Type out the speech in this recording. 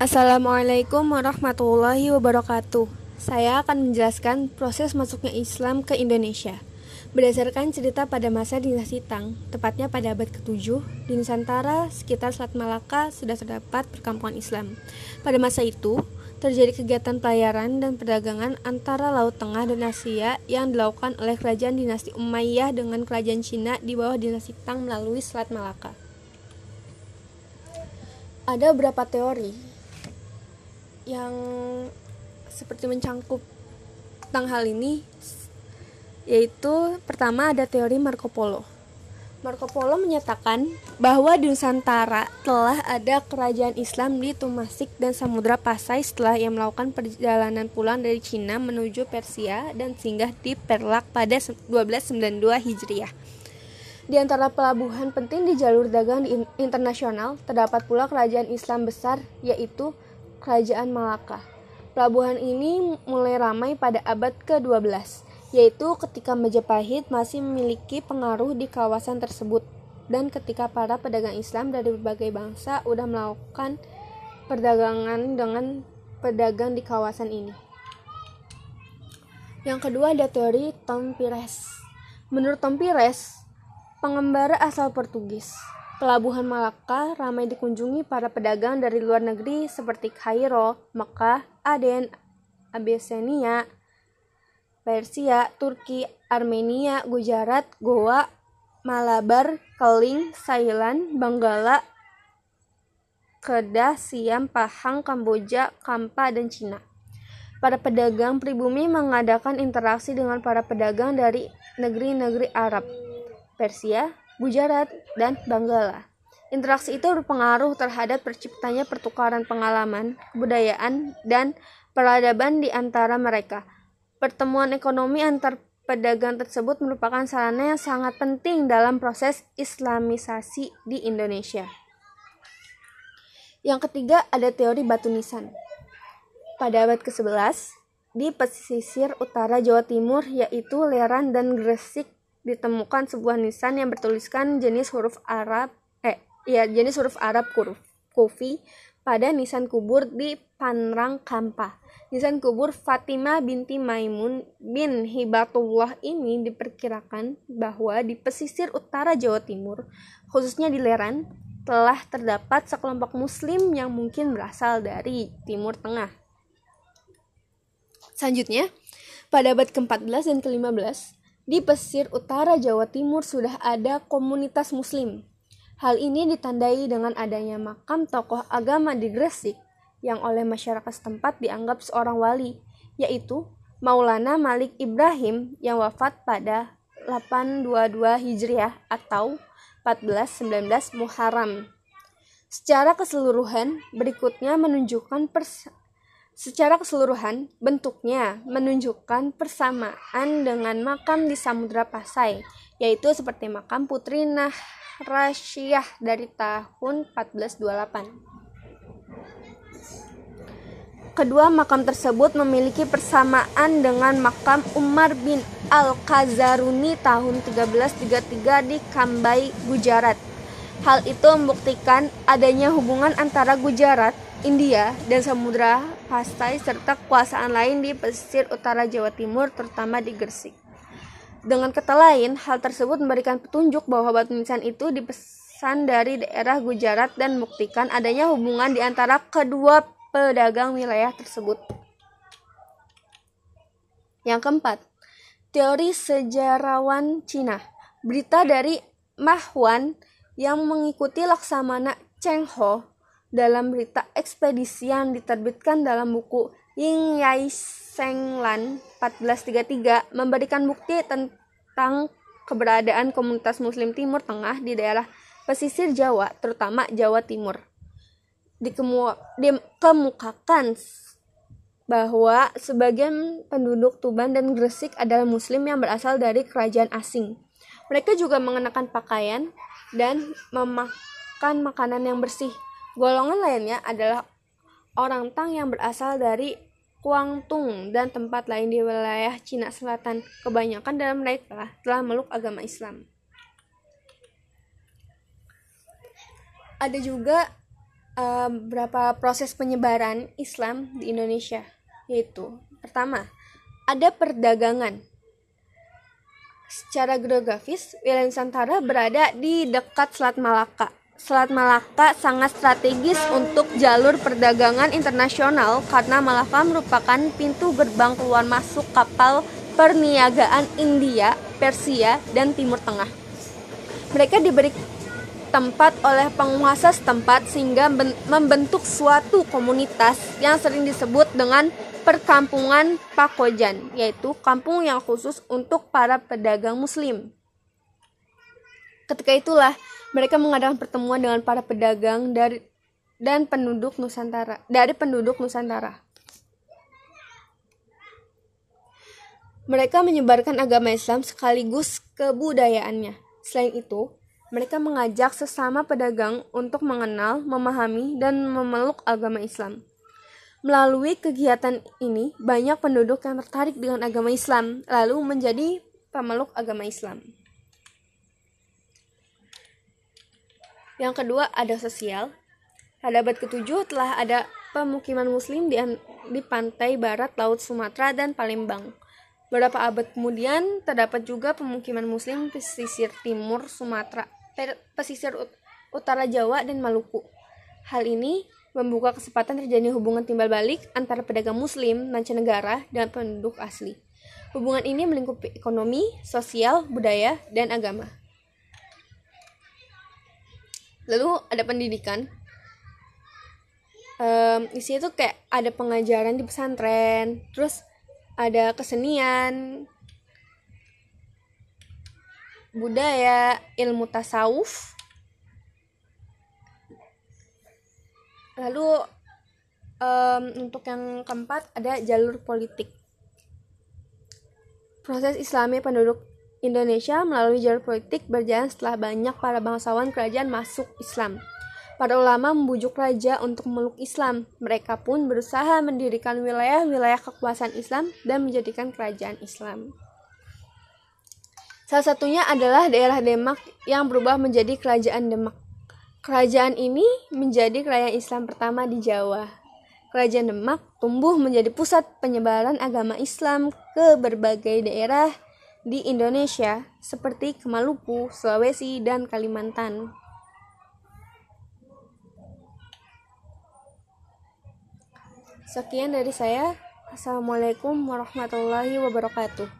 Assalamualaikum warahmatullahi wabarakatuh. Saya akan menjelaskan proses masuknya Islam ke Indonesia. Berdasarkan cerita pada masa dinasti Tang, tepatnya pada abad ke-7, di Nusantara sekitar Selat Malaka sudah terdapat perkampungan Islam. Pada masa itu, terjadi kegiatan pelayaran dan perdagangan antara Laut Tengah dan Asia yang dilakukan oleh kerajaan dinasti Umayyah dengan kerajaan Cina di bawah dinasti Tang melalui Selat Malaka. Ada beberapa teori yang seperti mencangkup tentang hal ini yaitu pertama ada teori Marco Polo. Marco Polo menyatakan bahwa di Nusantara telah ada kerajaan Islam di Tumasik dan Samudra Pasai setelah ia melakukan perjalanan pulang dari Cina menuju Persia dan singgah di Perlak pada 1292 Hijriah. Di antara pelabuhan penting di jalur dagang internasional terdapat pula kerajaan Islam besar yaitu Kerajaan Malaka. Pelabuhan ini mulai ramai pada abad ke-12, yaitu ketika Majapahit masih memiliki pengaruh di kawasan tersebut dan ketika para pedagang Islam dari berbagai bangsa sudah melakukan perdagangan dengan pedagang di kawasan ini. Yang kedua ada teori Tom Pires. Menurut Tom Pires, pengembara asal Portugis Pelabuhan Malaka ramai dikunjungi para pedagang dari luar negeri seperti Kairo, Mekah, Aden, Abyssinia, Persia, Turki, Armenia, Gujarat, Goa, Malabar, Keling, Thailand, Benggala, Kedah, Siam, Pahang, Kamboja, Kampa, dan Cina. Para pedagang pribumi mengadakan interaksi dengan para pedagang dari negeri-negeri Arab, Persia, Gujarat, dan Banggala. Interaksi itu berpengaruh terhadap terciptanya pertukaran pengalaman, kebudayaan, dan peradaban di antara mereka. Pertemuan ekonomi antar pedagang tersebut merupakan sarana yang sangat penting dalam proses islamisasi di Indonesia. Yang ketiga ada teori batu nisan. Pada abad ke-11, di pesisir utara Jawa Timur yaitu Leran dan Gresik ditemukan sebuah nisan yang bertuliskan jenis huruf Arab eh ya jenis huruf Arab huruf Kufi pada nisan kubur di Panrang Kampa. Nisan kubur Fatimah binti Maimun bin Hibatullah ini diperkirakan bahwa di pesisir utara Jawa Timur, khususnya di Leran, telah terdapat sekelompok muslim yang mungkin berasal dari Timur Tengah. Selanjutnya, pada abad ke-14 dan ke-15, di pesisir utara Jawa Timur sudah ada komunitas muslim. Hal ini ditandai dengan adanya makam tokoh agama di Gresik yang oleh masyarakat setempat dianggap seorang wali, yaitu Maulana Malik Ibrahim yang wafat pada 822 Hijriah atau 1419 Muharram. Secara keseluruhan, berikutnya menunjukkan pers Secara keseluruhan, bentuknya menunjukkan persamaan dengan makam di Samudra Pasai, yaitu seperti makam Putri Nahrasyah dari tahun 1428. Kedua makam tersebut memiliki persamaan dengan makam Umar bin Al-Khazaruni tahun 1333 di Kambai, Gujarat. Hal itu membuktikan adanya hubungan antara Gujarat India, dan Samudra Pasai serta kekuasaan lain di pesisir utara Jawa Timur terutama di Gresik. Dengan kata lain, hal tersebut memberikan petunjuk bahwa batu nisan itu dipesan dari daerah Gujarat dan membuktikan adanya hubungan di antara kedua pedagang wilayah tersebut. Yang keempat, teori sejarawan Cina. Berita dari Mahwan yang mengikuti Laksamana Cheng Ho dalam berita ekspedisi yang diterbitkan dalam buku Ying Yai Seng Lan 1433 memberikan bukti tentang keberadaan komunitas muslim Timur Tengah di daerah pesisir Jawa, terutama Jawa Timur. Dikemukakan bahwa sebagian penduduk Tuban dan Gresik adalah muslim yang berasal dari kerajaan asing. Mereka juga mengenakan pakaian dan memakan makanan yang bersih Golongan lainnya adalah orang Tang yang berasal dari Kuangtung dan tempat lain di wilayah Cina Selatan. Kebanyakan dalam mereka telah meluk agama Islam. Ada juga uh, beberapa proses penyebaran Islam di Indonesia yaitu pertama ada perdagangan secara geografis wilayah Nusantara berada di dekat Selat Malaka Selat Malaka sangat strategis untuk jalur perdagangan internasional karena Malaka merupakan pintu gerbang keluar masuk kapal perniagaan India, Persia, dan Timur Tengah. Mereka diberi tempat oleh penguasa setempat sehingga membentuk suatu komunitas yang sering disebut dengan perkampungan Pakojan, yaitu kampung yang khusus untuk para pedagang muslim. Ketika itulah mereka mengadakan pertemuan dengan para pedagang dari dan penduduk Nusantara dari penduduk Nusantara. Mereka menyebarkan agama Islam sekaligus kebudayaannya. Selain itu, mereka mengajak sesama pedagang untuk mengenal, memahami, dan memeluk agama Islam. Melalui kegiatan ini, banyak penduduk yang tertarik dengan agama Islam, lalu menjadi pemeluk agama Islam. Yang kedua ada sosial. Pada abad ke-7 telah ada pemukiman muslim di, di pantai barat Laut Sumatera dan Palembang. Beberapa abad kemudian terdapat juga pemukiman muslim pesisir timur Sumatera, pesisir utara Jawa dan Maluku. Hal ini membuka kesempatan terjadi hubungan timbal balik antara pedagang muslim mancanegara dan penduduk asli. Hubungan ini melingkupi ekonomi, sosial, budaya, dan agama lalu ada pendidikan. Um, di sini tuh kayak ada pengajaran di pesantren terus ada kesenian budaya ilmu tasawuf. Lalu um, untuk yang keempat ada jalur politik. Proses islami penduduk Indonesia melalui jalur politik berjalan setelah banyak para bangsawan kerajaan masuk Islam. Para ulama membujuk raja untuk memeluk Islam. Mereka pun berusaha mendirikan wilayah-wilayah kekuasaan Islam dan menjadikan kerajaan Islam. Salah satunya adalah daerah Demak yang berubah menjadi kerajaan Demak. Kerajaan ini menjadi kerajaan Islam pertama di Jawa. Kerajaan Demak tumbuh menjadi pusat penyebaran agama Islam ke berbagai daerah di Indonesia seperti ke Maluku, Sulawesi, dan Kalimantan. Sekian dari saya. Assalamualaikum warahmatullahi wabarakatuh.